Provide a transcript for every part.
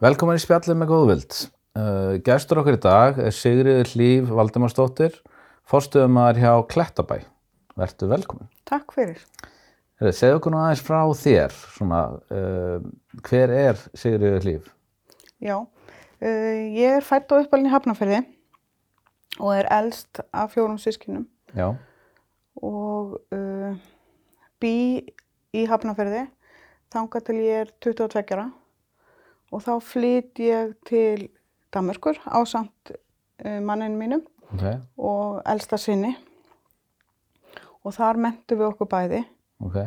Velkomin í spjallið með góðvild. Uh, Gæstur okkur í dag er Sigriður Hlíf Valdimarsdóttir, fórstuðumar hjá Klettabæ. Vertu velkomin. Takk fyrir. Segðu okkur nú aðeins frá þér. Svona, uh, hver er Sigriður Hlíf? Já, uh, ég er fætt og uppalinn í Hafnarferði og er elst af fjórum sískinum Já, og uh, bý í Hafnarferði þangað til ég er 22 ára og þá flyt ég til Danmörkur á samt uh, manninu mínum ok, og elsta sinni og þar mentum við okkur bæði. ok.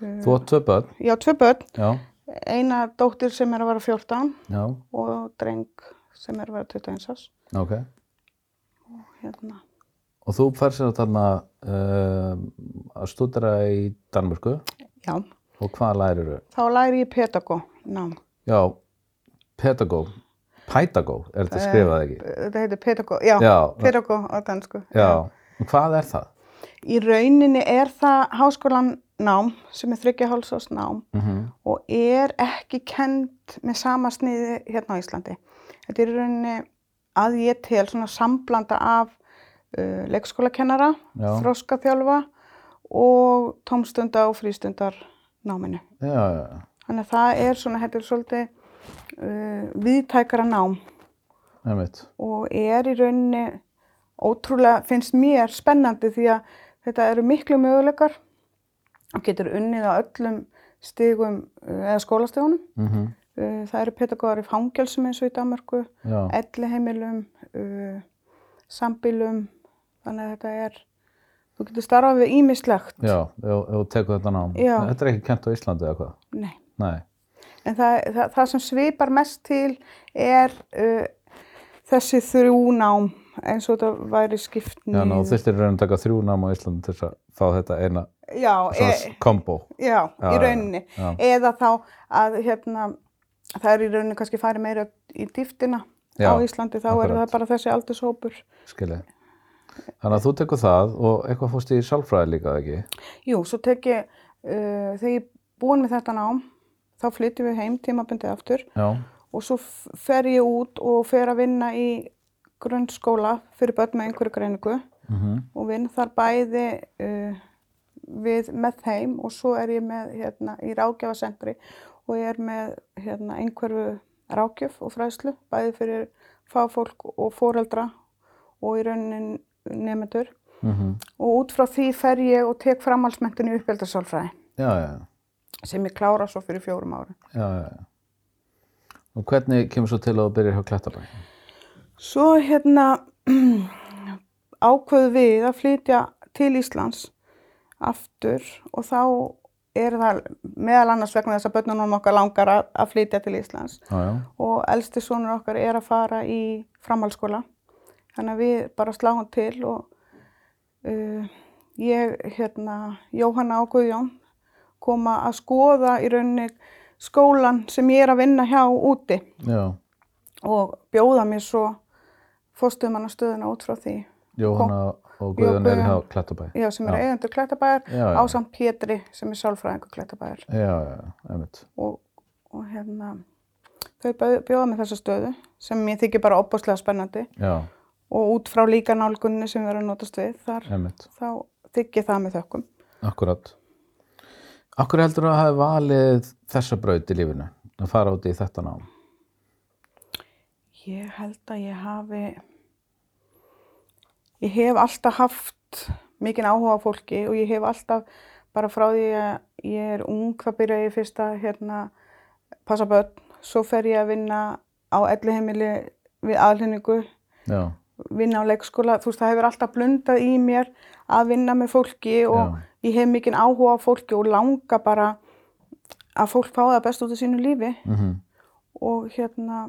Þú átt tvö börn? Já, tvö börn, Já, eina dóttir sem er að vera 14 já, og dreng sem er að vera 21 árs. ok. Hérna. Og þú fær sér þarna uh, að stúdera í Danmörku Já, og hvað lærir þau? þá læri ég pedagó nám. Já, pedagó, pætagó, er þetta skrifað ekki? Þetta heitir pedagó, já, Já. pedagó á dansku. Já, og hvað er það? Í rauninni er það háskólan nám sem er þryggja hálsás nám Mm og er ekki kend með sama sniði hérna á Íslandi. Þetta er í rauninni að ég tel svona samblanda af uh, leikskólakennara, Já. þroskaþjálfa og tómstunda og frístundar náminu. Já, já, já, Þannig að það er svona, þetta er svolítið uh, viðtækara nám einmitt. og er í rauninni ótrúlega, finnst mér spennandi því að þetta eru miklu möguleikar og getur unnið á öllum stigum uh, eða skólastegunum. Mm Uh, það eru pedagóðar í fangelsum eins og í Danmarku, elliheimilum, uh, sambílum, þannig að þetta er, þú getur starfað við ímislegt. já, ef þú tekur þetta nám. Já. Þetta er ekki kent á Íslandi eða hvað? Nei. Nei. En það, það, það sem svipar mest til er uh, þessi þrjú nám eins og þetta væri skipt Já, þú þurftir raun að taka þrjú nám á Íslandi til að fá þetta eina Já, svona e, kombo. já, Já, í rauninni. já. Eða þá að hérna, það er í rauninni kannski farið meira í dýftina á Íslandi, þá er akkurat. það bara þessi aldurshópur. Skiljið. Þannig að þú tekur það og eitthvað fórst í sálfræði líka, ekki? Jú, svo tek ég, uh, þegar ég er búin með þetta nám, þá flytjum við heim tímabundið aftur. Já, og svo fer ég út og fer að vinna í grunnskóla fyrir börn með einhverju greiningu. Mm og vinn þar bæði uh, við með þeim og svo er ég með hérna í ráðgjafasendri og ég er með hérna einhverju ráðgjöf og fræðslu bæði fyrir fagfólk og foreldra og í raunin nefnendur mm og út frá því fer ég og tek framhaldsmentin í uppbeldarsálfræði já, já, já, sem ég klára svo fyrir fjórum árum. já, já, já. Og hvernig kemur svo til að þú byrjar hjá Klettabæ? Svo hérna ákveðu við að flytja til Íslands aftur og þá er það meðal annars vegna þess að börnunum okkar langar að, að flytja til Íslands Já, og elsti sonur okkar er að fara í framhaldsskóla þannig að við bara sláum til og uh, ég, hérna, Jóhanna og Guðjón koma að skoða í rauninni skólan sem ég er að vinna hjá úti já. og bjóða mér svo fórstuðmannastöðuna út frá því Jóhanna og Guðjón eru hjá Klettabæ. já, sem er eigendur já. á samt Pétri sem er sálfræðingur Klettabæjar Já, já, einmitt. og, og hérna þau bjó- bjóða mér þessa stöðu sem mér þykir bara opbáslega spennandi Já, og út frá líka nálgunni sem erum að notast við þar þá þykir það með þökkum Akkurat. Akkur heldur að hafa valið þessa braut í lífinu? Að fara út í þetta nám? ég held að ég hafi ég hef alltaf haft mikinn áhuga á fólki og ég hef alltaf bara frá því að ég er ung þá byrja ég fyrst að hérna, passa börn, svo fer ég að vinna á elliheimili við aðlýningu, Já, vinna á leikskóla, þú veist það hefur alltaf blundað í mér að vinna með fólki og Já. Ég hef mikinn áhuga á fólki og langa bara að fólk fá það best út af sínu lífi mm og hérna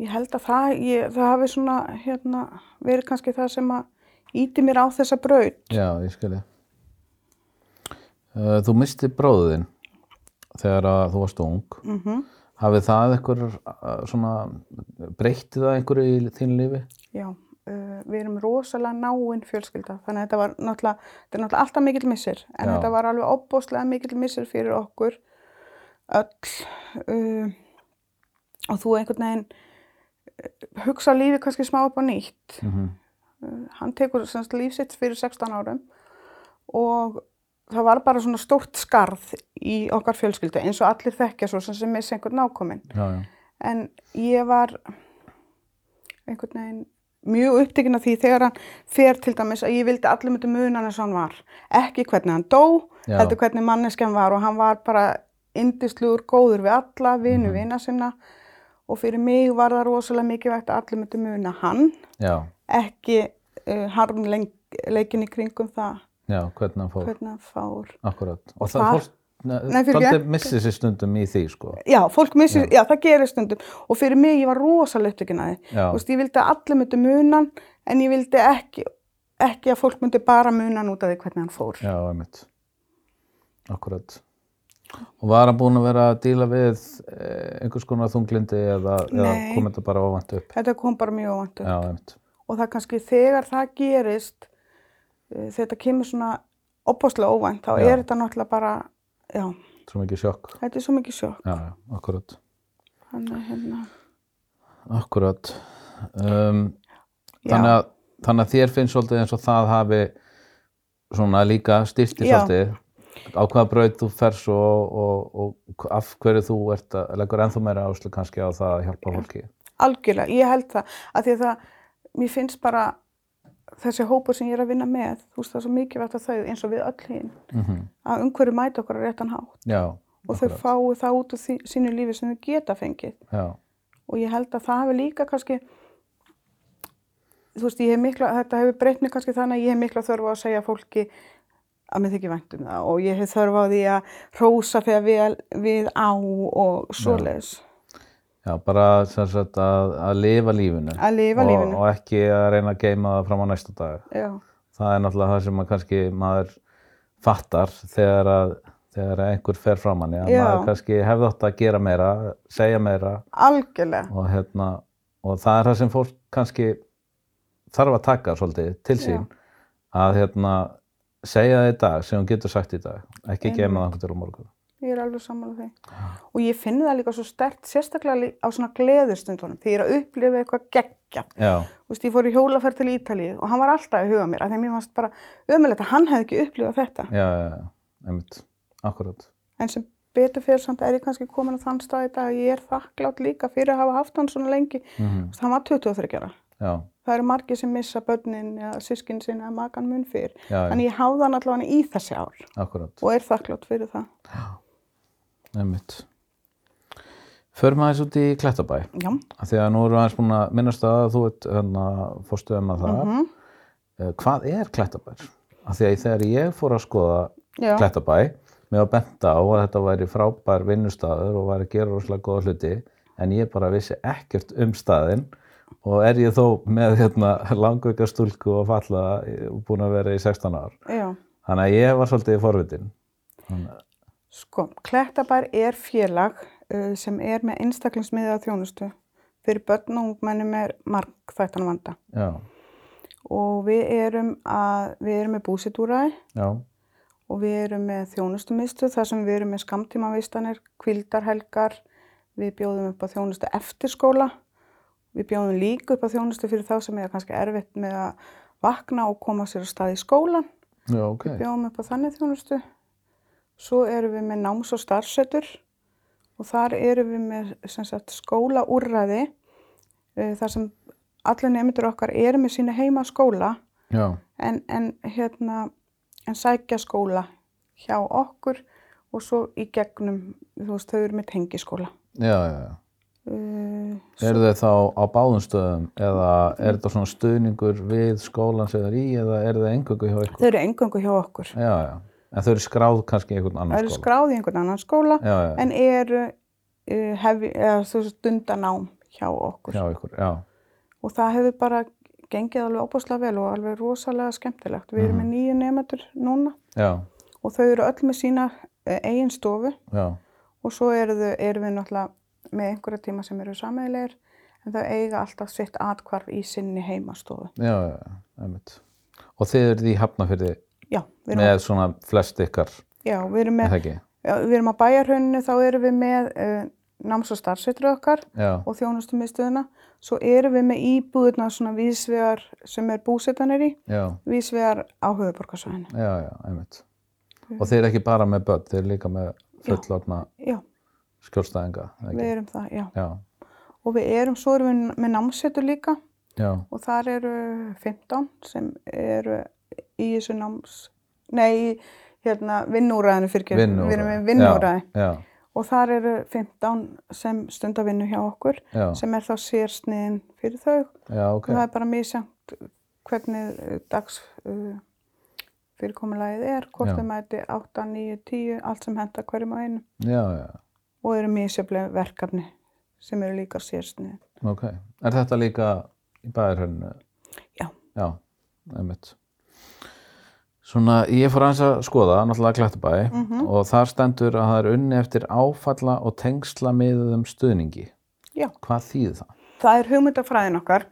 ég held að það, ég, það hafi svona hérna verið kannski það sem að íti mér á þessa braut. já, ég skilji. Uh, þú misti bróðin þegar að þú varst ung. Mm Hafið það einhver uh, svona, breytti það einhverju í þínu lífi? Já, uh, við erum rosalega náinn fjölskylda þannig að þetta var náttúrulega, þetta er náttúrulega alltaf mikill missir en Já. þetta var alveg opbóslega mikill missir fyrir okkur öll uh, og þú einhvern veginn eh, hugsa lífi kannski smá upp á nýtt. Mm Uh, Hann tekur semst líf sitt fyrir 16 árum og það var bara svona stórt skarð í okkar fjölskyldu eins og allir þekkja svo sem missi einhvern nákominn. En ég var einhvern veginn mjög upptekinn af því þegar hann fer til dæmis að ég vildi allir myndi muna hann eins og hann var. Ekki hvernig hann dó, Já. heldur hvernig manneskjan var og hann var bara indislugur, góður við alla, vinu Mhm. vina sinna og fyrir mig var það rosalega mikilvægt að allir myndi muna hann, Já, ekki uh, harmleikin í kringum það já, hvernig hann fór. hvernig hann. Akkurat. Og, Og það það- fólk, missir sér stundum í því, sko. Já, fólk missir, Já. já. það gerir stundum og fyrir mig ég var rosalega upptekinn að. Já, Þú veist, ég vildi að allir myndi muna hann en ég vildi ekki, ekki að fólk myndi bara muna hann út af því hvernig hann fór. já, einmitt. Akkurat. Og var hann búinn að vera að díla við eh, einhvers konar þunglindi eða, eða kom þetta bara óvænt upp? Þetta kom bara mjög óvænt upp. Já, einmitt. Og það kannski þegar það gerist, uh, þegar þetta kemur svona opaslega óvænt, þá Já. er þetta náttúrulega bara, já, Svo mikið sjokk. þetta er svo mikið sjokk. Já, já, akkurat. Þannig að hérna, Akkurat. Um, þannig, að, þannig að þér finnst svolítið eins og það hafi svona líka styrti svolítið á hvaða braut þú fer svo og, og, og af hverju þú ert að leggur ennþá meira áslu kannski á það að hjálpa fólki. algjörlega, ég held það, að því að það, mér finnst bara þessi hópur sem ég er að vinna með, þú veist það er svo mikilvægt að þau eins og við öll hinn, Mm að umhverju mæta okkur á réttan hátt. Já, og þau fái það út úr sínu lífi sem þau geta fengið. Já, og ég held að það hefur líka kannski þú veist, ég hef mikla þetta hefur breytt mig kannski þannig að ég hef mikla þörf á að segja fólki að mér þykir vænt um það. Og ég hef þörf á því að hrósa þegar við, við á og svoleiðis já bara sem sagt að, að lifa lífinu. að lifa og, lífinu. Og ekki að reyna að geima það fram á næsta dag. já, Það er náttúrulega það sem að kannski maður fattar þegar að þegar einhver fer fram hann, að Já. maður kannski hefði átt að gera meira, segja meira. Algjörlega. Og, hérna, og það er það sem fólk kannski þarf að taka svolítið til sín. Að hérna, segja það í dag sem hún getur sagt í dag, ekki geima það einhvern til á morgun. Ég er alveg sammála því. Og ég finn það líka svo stert sérstaklega á svona gleðustundunum því ég er að upplifa eitthvað geggja Þú veist, ég fór í hjólaferð til Ítalíu og hann var alltaf í huga mér, af því að mér fannst bara ömulegt að hann hefði ekki upplifað þetta. já, einmitt, akkurat. En sem betur fyrir samt er ég kannski komin á þann stað í dag að ég er þakklátt líka fyrir að hafa haft hann svona lengi. Mm veist, hann var 23 ára. Það eru margir sem missa börnin eða sískin sinni eða makan mun fyrir. Einmitt. Förum aðeins út í Klettabæ, Já. að nú erum við aðeins búin að minnast að þú ert hérna, fórstuðum að það. Mm Eh, Hvað er Klettabær? Að þegar ég fór að skoða Já. Klettabæ, mér var bent á að þetta væri frábær vinnustaður og væri að gera rosalega góða hluti, en ég bara vissi ekkert um staðinn og er ég þó með hérna, langveika stúlku og falla og búin að vera í 16 ár. Já. Þannig að ég var svolítið í forvitin. Þannig, Sko, Klettabær er félag uh, sem er með einstaklingsmiðið þjónustu. Fyrir börn og ungmenni með margþættan vanda. já, og við erum, að, við erum með búsitúræði og við erum með þjónustumistu þar sem við erum með skamtímavistanir, kvildarhelgar, við bjóðum upp á þjónustu eftir skóla, við bjóðum líka upp á þjónustu fyrir þá sem er kannski erfitt með að vakna og koma sér að stað í skólan, já, ok. við bjóðum upp á þannig þjónustu. Svo erum við með náms- og starfsetur og þar erum við með sagt, skólaúrræði uh, þar sem allir nefndur okkar eru með sína heima skóla en, en hérna en sækja skóla hjá okkur og svo í gegnum veist, þau eru með tengiskóla já, já, já. uh, Eru þau þá á báðum stöðum eða er þetta svona stuðningur við skólan sem það er í eða eru þau engungu hjá ykkur? þau eru engangu hjá okkur Já, já. En þau eru skráð kannski í einhvern þau annan eru skóla? skráð í einhvern annan skóla Já, já, en eru uh, hefi, eða, stundanám hjá okkur hjá ykkur, já. og það hefur bara gengið alveg óbúslega vel og alveg rosalega skemmtilegt við erum með nýju nefndur núna Já, og þau eru öll með sína uh, eigin stofu já, og svo eru þau, erum við náttúrulega með einhverja tíma sem eru sameigilegir en þau eiga alltaf sitt atkvarf í sinni heimastofu. já, já, já, einmitt. Og þið eruð í Hafnafyrði Já, við erum, með svona flest ykkar, já, við erum, er með, já, við erum á bæjarhrauninu, þá erum við með uh, náms- og starfsveitur okkar og þjónustumiðstöðuna. Svo erum við með íbúðuna svona vísvegar sem er búsettanir í, vísvegar á höfuborgarsvæðinu. já, já, einmitt. Og þeir eru ekki bara með börn, þeir eru líka með fullorna eða við erum það, já. Já, Og við erum, svo erum við með námssetur líka. Já, og þar eru 15 sem eru í þessu náms, nei, hérna vinnúræðinu fyrir Vinnuúrræði, við erum með vinnúræði og þar eru 15 sem stunda vinnu hjá okkur já, sem er þá sérsniðin fyrir þau já, ok, og það er bara misjant hvernig uh, dags uh, fyrirkomulagið er, hvort þau mæti 8, 9, 10, allt sem henda hverjum á einu já, og eru misjöflega verkefni sem eru líka sérsniðin. ok. Er þetta líka í bæðarhörnu? Já. Já, einmitt. Svona, ég fór aðeins að skoða, náttúrulega Klættubæ Mhm. og þar stendur að það er unni eftir áfalla og tengsla miðuðum stuðningi. Já. Hvað þýðir það? Það er hugmyndafræðin okkar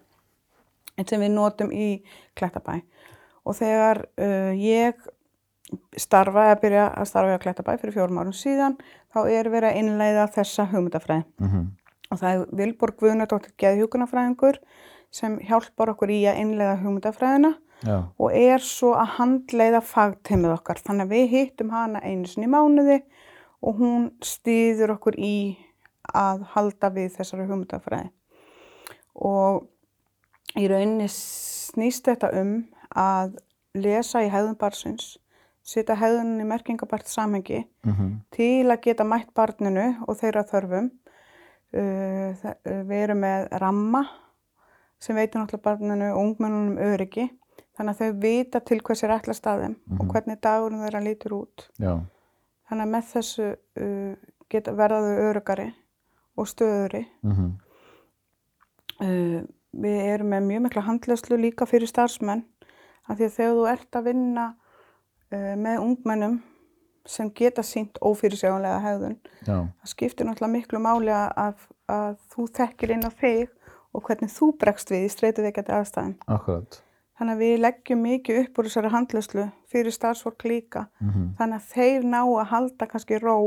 sem við notum í Klettabæ og þegar uh, ég starfa eða byrja að starfa á Klettabæ fyrir fjórum árum síðan þá er verið að innleiða þessa hugmyndafræði Mm og það er Vilborg Guðnardóttir geðhjúkunarfræðingur sem hjálpar okkur í að innleiða hugmyndafræðina Já, og er svo að handleiða fagteimið okkar þannig að við hittum hana einu sinni í mánuði og hún stýður okkur í að halda við þessari hugmyndafræði og í rauninni snýst þetta um að lesa í hegðun barsins setja hegðunin í merkingabært samhengi mm til að geta mætt barninu og þeirra þörfum. Uh, uh, við erum með ramma sem veitir náttúrulega barninu og ungmennunum öryggi. Þannig að þau vita til hvers er ætla staðum og hvernig dagurinn þeirra lítur út. já, Þannig að með þessu uh, geta verða þau öryggari og stöðuri. mm Uh, við erum með mjög mikla handlæslu líka fyrir starfsmenn af því að þegar þú ert að vinna uh, með ungmennum sem geta sínt ófyrirsjáanlega hegðun já, það skiptir náttúrulega miklu máli að, að, þú þekkir inn á þig og hvernig þú bregst við í streytuveikjandi aðstæðum. akkurat. Þannig að við leggjum mikið upp úr þessari handlæslu fyrir starfsfólk líka. Mm Þannig að þeir ná að halda kannski ró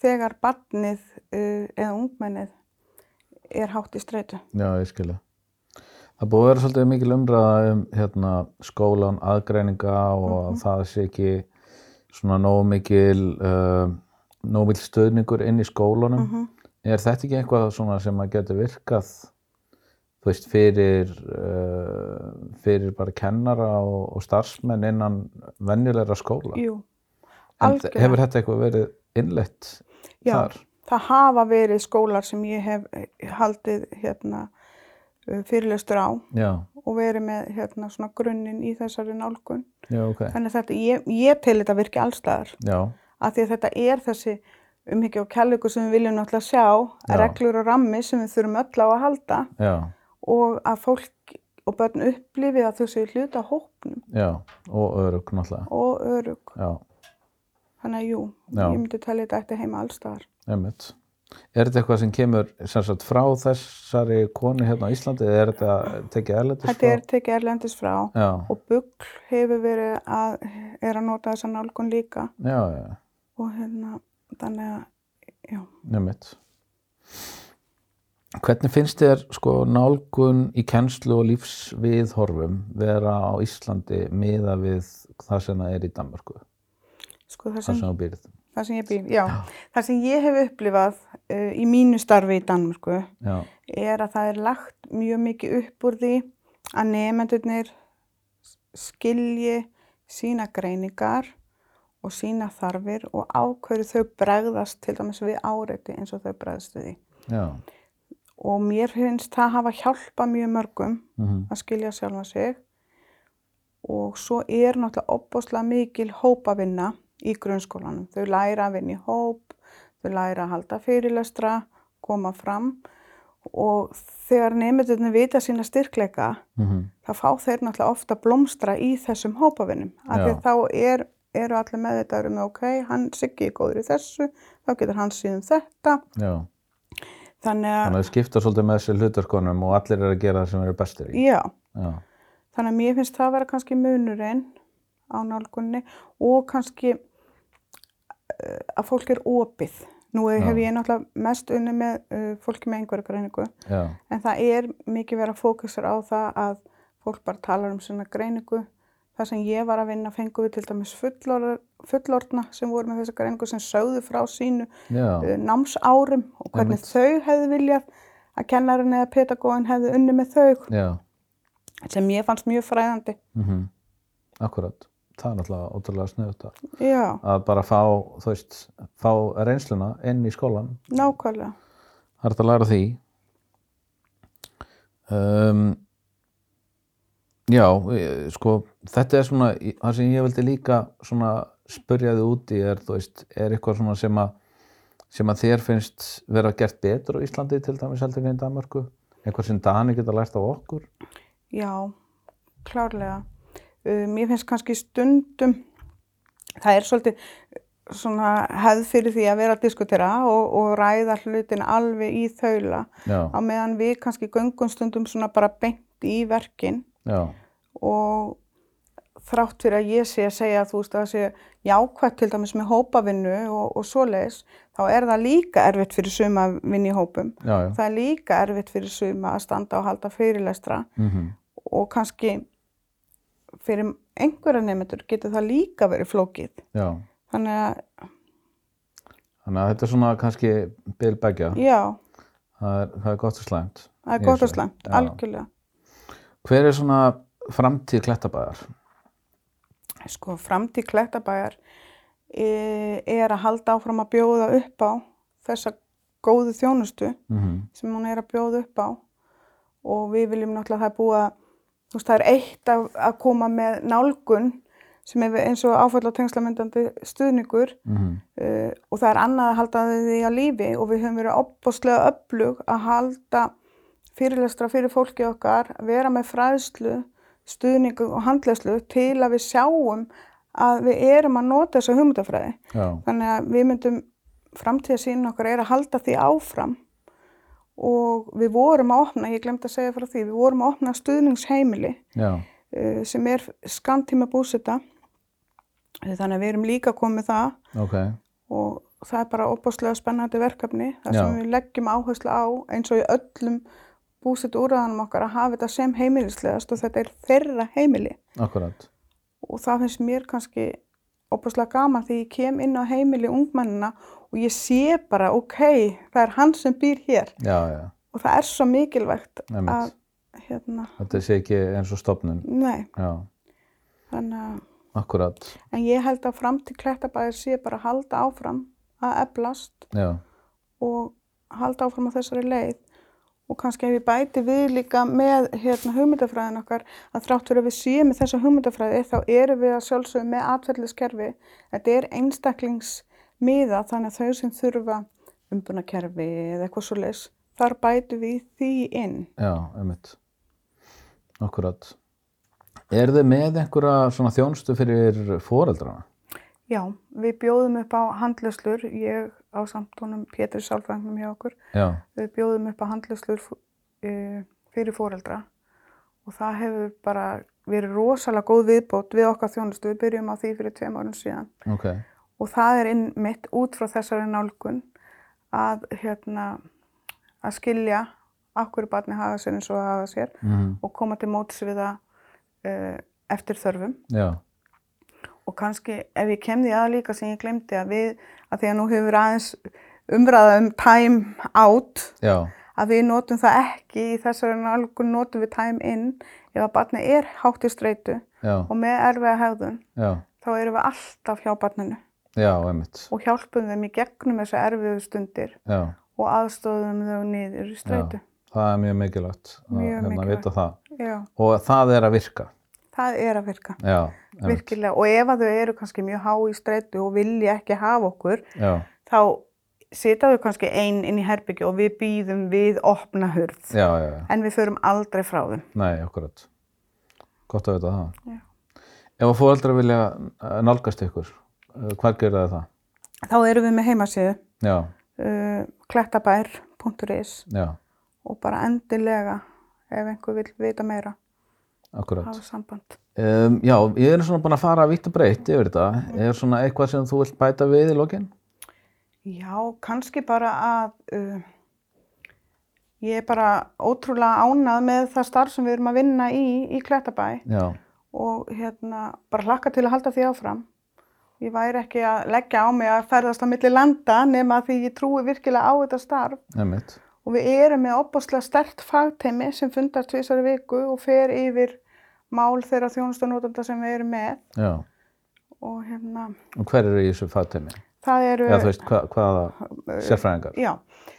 þegar barnið uh, eða ungmennið er hátt í streytu. Já, ég skilja. Það búið að vera svolítið mikil umræða um hérna, skólan, aðgreininga og að það sé ekki svona nógu mikil, uh, nógu mikil stöðningur inn í skólanum. Mhm. Er þetta ekki eitthvað svona sem að geti virkað þú veist, fyrir, uh, fyrir bara kennara og, og starfsmenn innan venjulegra skóla? Jú, En algjörlega. hefur þetta eitthvað verið innleitt Já. þar? það hafa verið skólar sem ég hef eh, haldið hérna uh, fyrirlestur á Já, og verið með hérna svona grunninn í þessari nálgun. já, ok. Þannig að þetta, ég, ég tel þetta virki allstaðar Já, af því að þetta er þessi umhyggja og kærleiku sem við viljum náttúrulega sjá, Já. reglur og rammi sem við þurfum öll á að halda já, og að fólk og börn upplifið að þau séu hluta af hópnum já, og örug náttúrulega. og örug. Já, Þannig að jú, Já. ég myndi talið þetta ætti heima allstaðar. einmitt. Er þetta eitthvað sem kemur sem sagt, frá þessari konu hérna á Íslandi eða er þetta tekið erlendis Þetta er tekið erlendis frá Já, og Bugl hefur verið að, er að nota þessa nálgun líka já, já, og hérna, þannig að, já, einmitt. Hvernig finnst þér sko nálgun í kennslu og lífsviðhorfum vera á Íslandi miða við það sem það er í Danmörku, sko það það sem, sem þú býrð? það sem ég býr, já, það sem ég hef upplifað uh, í mínu starfi í Danmörku Já, er að það er lagt mjög mikið upp úr því að nefendurnir skilji sína greiningar og sína þarfir og ákveður þau bregðast til dæmis við áreiti eins og þau bregðast við því. já, Og mér finnst það hafa hjálpað mjög mörgum mhm, að skilja sjálfa sig og svo er náttúrulega opbáslega mikil hópavinna í grunnskólanum. Þau læra að vinna í hóp, þau læra að halda fyrirlestra, koma fram og þegar nefndurinn vita sína styrkleika mhm, þá fá þeir náttúrulega ofta blómstra í þessum hópavinnum. Af því Já. að þá er, eru allir með þetta um ok, hann Siggi er góður í þessu, þá getur hann síðan þetta. já. Þannig að, Þannig að þau skipta svolítið með sér hlutverkonum og allir er að gera það sem eru bestir í. já, Já, þannig að mér finnst það að vera kannski munurinn á nálgunni og kannski uh, að fólk er opið Nú hef Já. ég náttúrulega mest unni með uh, fólki með einhverju greiningu Já, en það er mikið verið að fókusur á það að fólk bara talar um svona greiningu. Það sem ég var að vinna fengum við til dæmis fullor, fullorna sem voru með þessa greiningu sem sögðu frá sínu uh, námsárum og hvernig þau hefðu viljað að kennarin eða pedagóin hefðu unni með þau já, sem ég fannst mjög fræðandi. mhm, akkurat. Það er náttúrulega ótrúlega sniðut að, Já, að bara fá, veist, fá reynsluna inn í skólan. nákvæmlega. Það er þetta að læra því. Um, já, ég- sko, þetta er svona, það sem ég vildi líka svona spurja þið út í er, þú veist, er eitthvað svona sem að, sem að þér finnst vera gert betur á Íslandi til dæmis heldur en í Danmarku? Eitthvað sem Dani geta lært á okkur? Já, klárlega. Mér finnst kannski stundum, það er svolítið svona hefð fyrir því að vera að diskutera og, og ræða hlutin alveg í þaula Já, á meðan við kannski göngum stundum svona bara beint í verkin já, og þrátt fyrir að ég sé að segja að þú veist að það sé jákvætt til dæmis með hópavinnu og, og svoleiðis, þá er það líka erfitt fyrir suma að vinna í hópum. já, já. Það er líka erfitt fyrir suma að standa og halda fyrirlestra Mm og kannski fyrir einhverja nefndur getur það líka verið flókið. já. Þannig að, Þannig að þetta er svona kannski bilbækja. já, Það er, það er gott og slæmt. það er gott og slæmt, algjörlega. Hver er svona framtíð klettabæðar? Sko, framtíð klettabæjar e, er að halda áfram að bjóða upp á þessa góðu þjónustu Mm sem hún er að bjóða upp á og við viljum náttúrulega það að, þú veist, það er eitt að, að koma með nálgun sem er eins og áfall og tengslamyndandi stuðningur -hmm. uh, og það er annað að halda því að lífi og við höfum verið opbóstlega öflug að halda fyrirlestra fyrir fólki okkar, vera með fræðslu, stuðningu og handleyslu til að við sjáum að við erum að nota þessa hugmyndafræði. Já, Þannig að við myndum framtíðasín okkar er að halda því áfram og við vorum að opna, ég glemt að segja frá því, við vorum að opna stuðningsheimili já, uh, sem er skamtíma búsita þannig að við erum líka komið það ok. og það er bara opaslega spennandi verkefni þar Já. sem við leggjum áherslu á eins og í öllum búsitu úrraðanum okkar að hafa þetta sem heimilislegast og þetta er þeirra heimili Akkurat. og það finnst mér kannski opaslega gaman því ég kem inn á heimili ungmennina og ég sé bara ok, það er hann sem býr hér Já, já, og það er svo mikilvægt Einmitt. að hérna, þetta sé ekki eins og stopnun. nei, Já, þannig að akkurat. en ég held að fram til klettabæðir sé bara að halda áfram að eflast Já, og halda áfram á þessari leið og kannski ef ég bæti við líka með hérna, hugmyndafræðin okkar að þrátt fyrir að við séum með þessa hugmyndafræði þá erum við að sjálfsögum með atverðliskerfi þetta er einstaklingsmiða þannig að þau sem þurfa umbunarkerfi eða eitthvað svo leis þar bætu við því inn já, einmitt. Akkurat. Er þið með einhverja svona þjónustu fyrir foreldrana? Já, við bjóðum upp á handlöslur, ég á samtónum Pétur Sálfrængum hjá okkur. Já, við bjóðum upp á handlöslur uh, fyrir foreldra. Og það hefur bara verið rosalega góð viðbót við okkar þjónustu, við byrjum á því fyrir tveim árum síðan. Ok. og það er mitt út frá þessari nálgun að, hérna, að skilja akkur barni hafa sér eins og hafa sér Mm og koma til móts við það uh, eftir þörfum. Já, og kannski ef ég kem því að líka sem ég glemdi að við, að því að nú hefur aðeins umræða um time out já, að við notum það ekki í þessari nálgun notum við time in ef að barni er hátt í streitu já, og með erfiða hegðun já, þá erum við alltaf hjá barninu og hjálpum þeim í gegnum þessu erfiðu stundir og aðstofum þau niður í streitu. það er mjög mikilvægt að Mjög hérna, mikilvægt. vita það. Já, Og það er að virka. það er að virka, Já. Virkilega og ef að þau eru kannski mjög há í streitu og vilja ekki hafa okkur Já, þá sita þau kannski einn inn í herbyggju og við býðum við opna hurð já, en við förum aldrei frá þeim. Nei, akkurat. Gott að vita það. Ef að fóreldrar vilja eh, nálgast ykkur, eh, hvað gerir það? Þá erum við með heimasíðu uh, klettabær.is já, og bara endilega ef einhver vil vita meira akkurat. hafa samband. Um, já, ég er svona búin að fara vitt og breytt yfir þetta. Er svona eitthvað sem þú vilt bæta við í lokin? Já, kannski bara að uh, ég er bara ótrúlega ánað með það starf sem við erum að vinna í, í Klettabæ Já, og hérna bara hlakka til að halda því áfram. Ég væri ekki að leggja á mig að ferðast á milli landa nema því ég trúi virkilega á þetta starf einmitt. og við erum með opaslega stert fagteimi sem fundar tvisar í viku og fer yfir mál þeirra þjónustanótanda sem við erum með Já, og hérna og hver eru í þessu fagteimi? það eru Já, þú veist, hva, hvaða sérfræðingar? Já,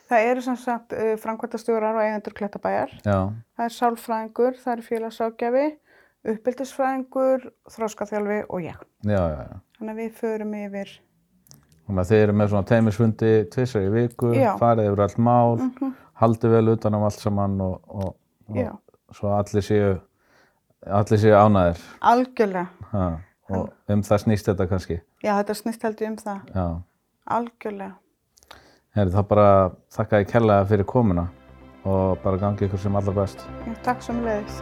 það eru sem sagt uh, framkvæmtastjórar og eigendur Klettabæjar. Já, Það er sálfræðingur, það er félagságjafi, uppbyldisfræðingur, þróskaþjálfi og ég. já, já, já. Þannig að við förum yfir, Þannig að þið eru með svona teimisfundi tvisar í viku, farið yfir allt mál, Mhm. haldið vel utan um allt saman og, og, og svo allir séu, allir séu ánæðir. algjörlega. Ha, og um það snýst þetta kannski. Já, þetta snýst held ég um það, Já. algjörlega. Herri, þá bara þakka ég kærlega fyrir komuna og bara gangi ykkur sem allra best. Já, takk sem leiðis.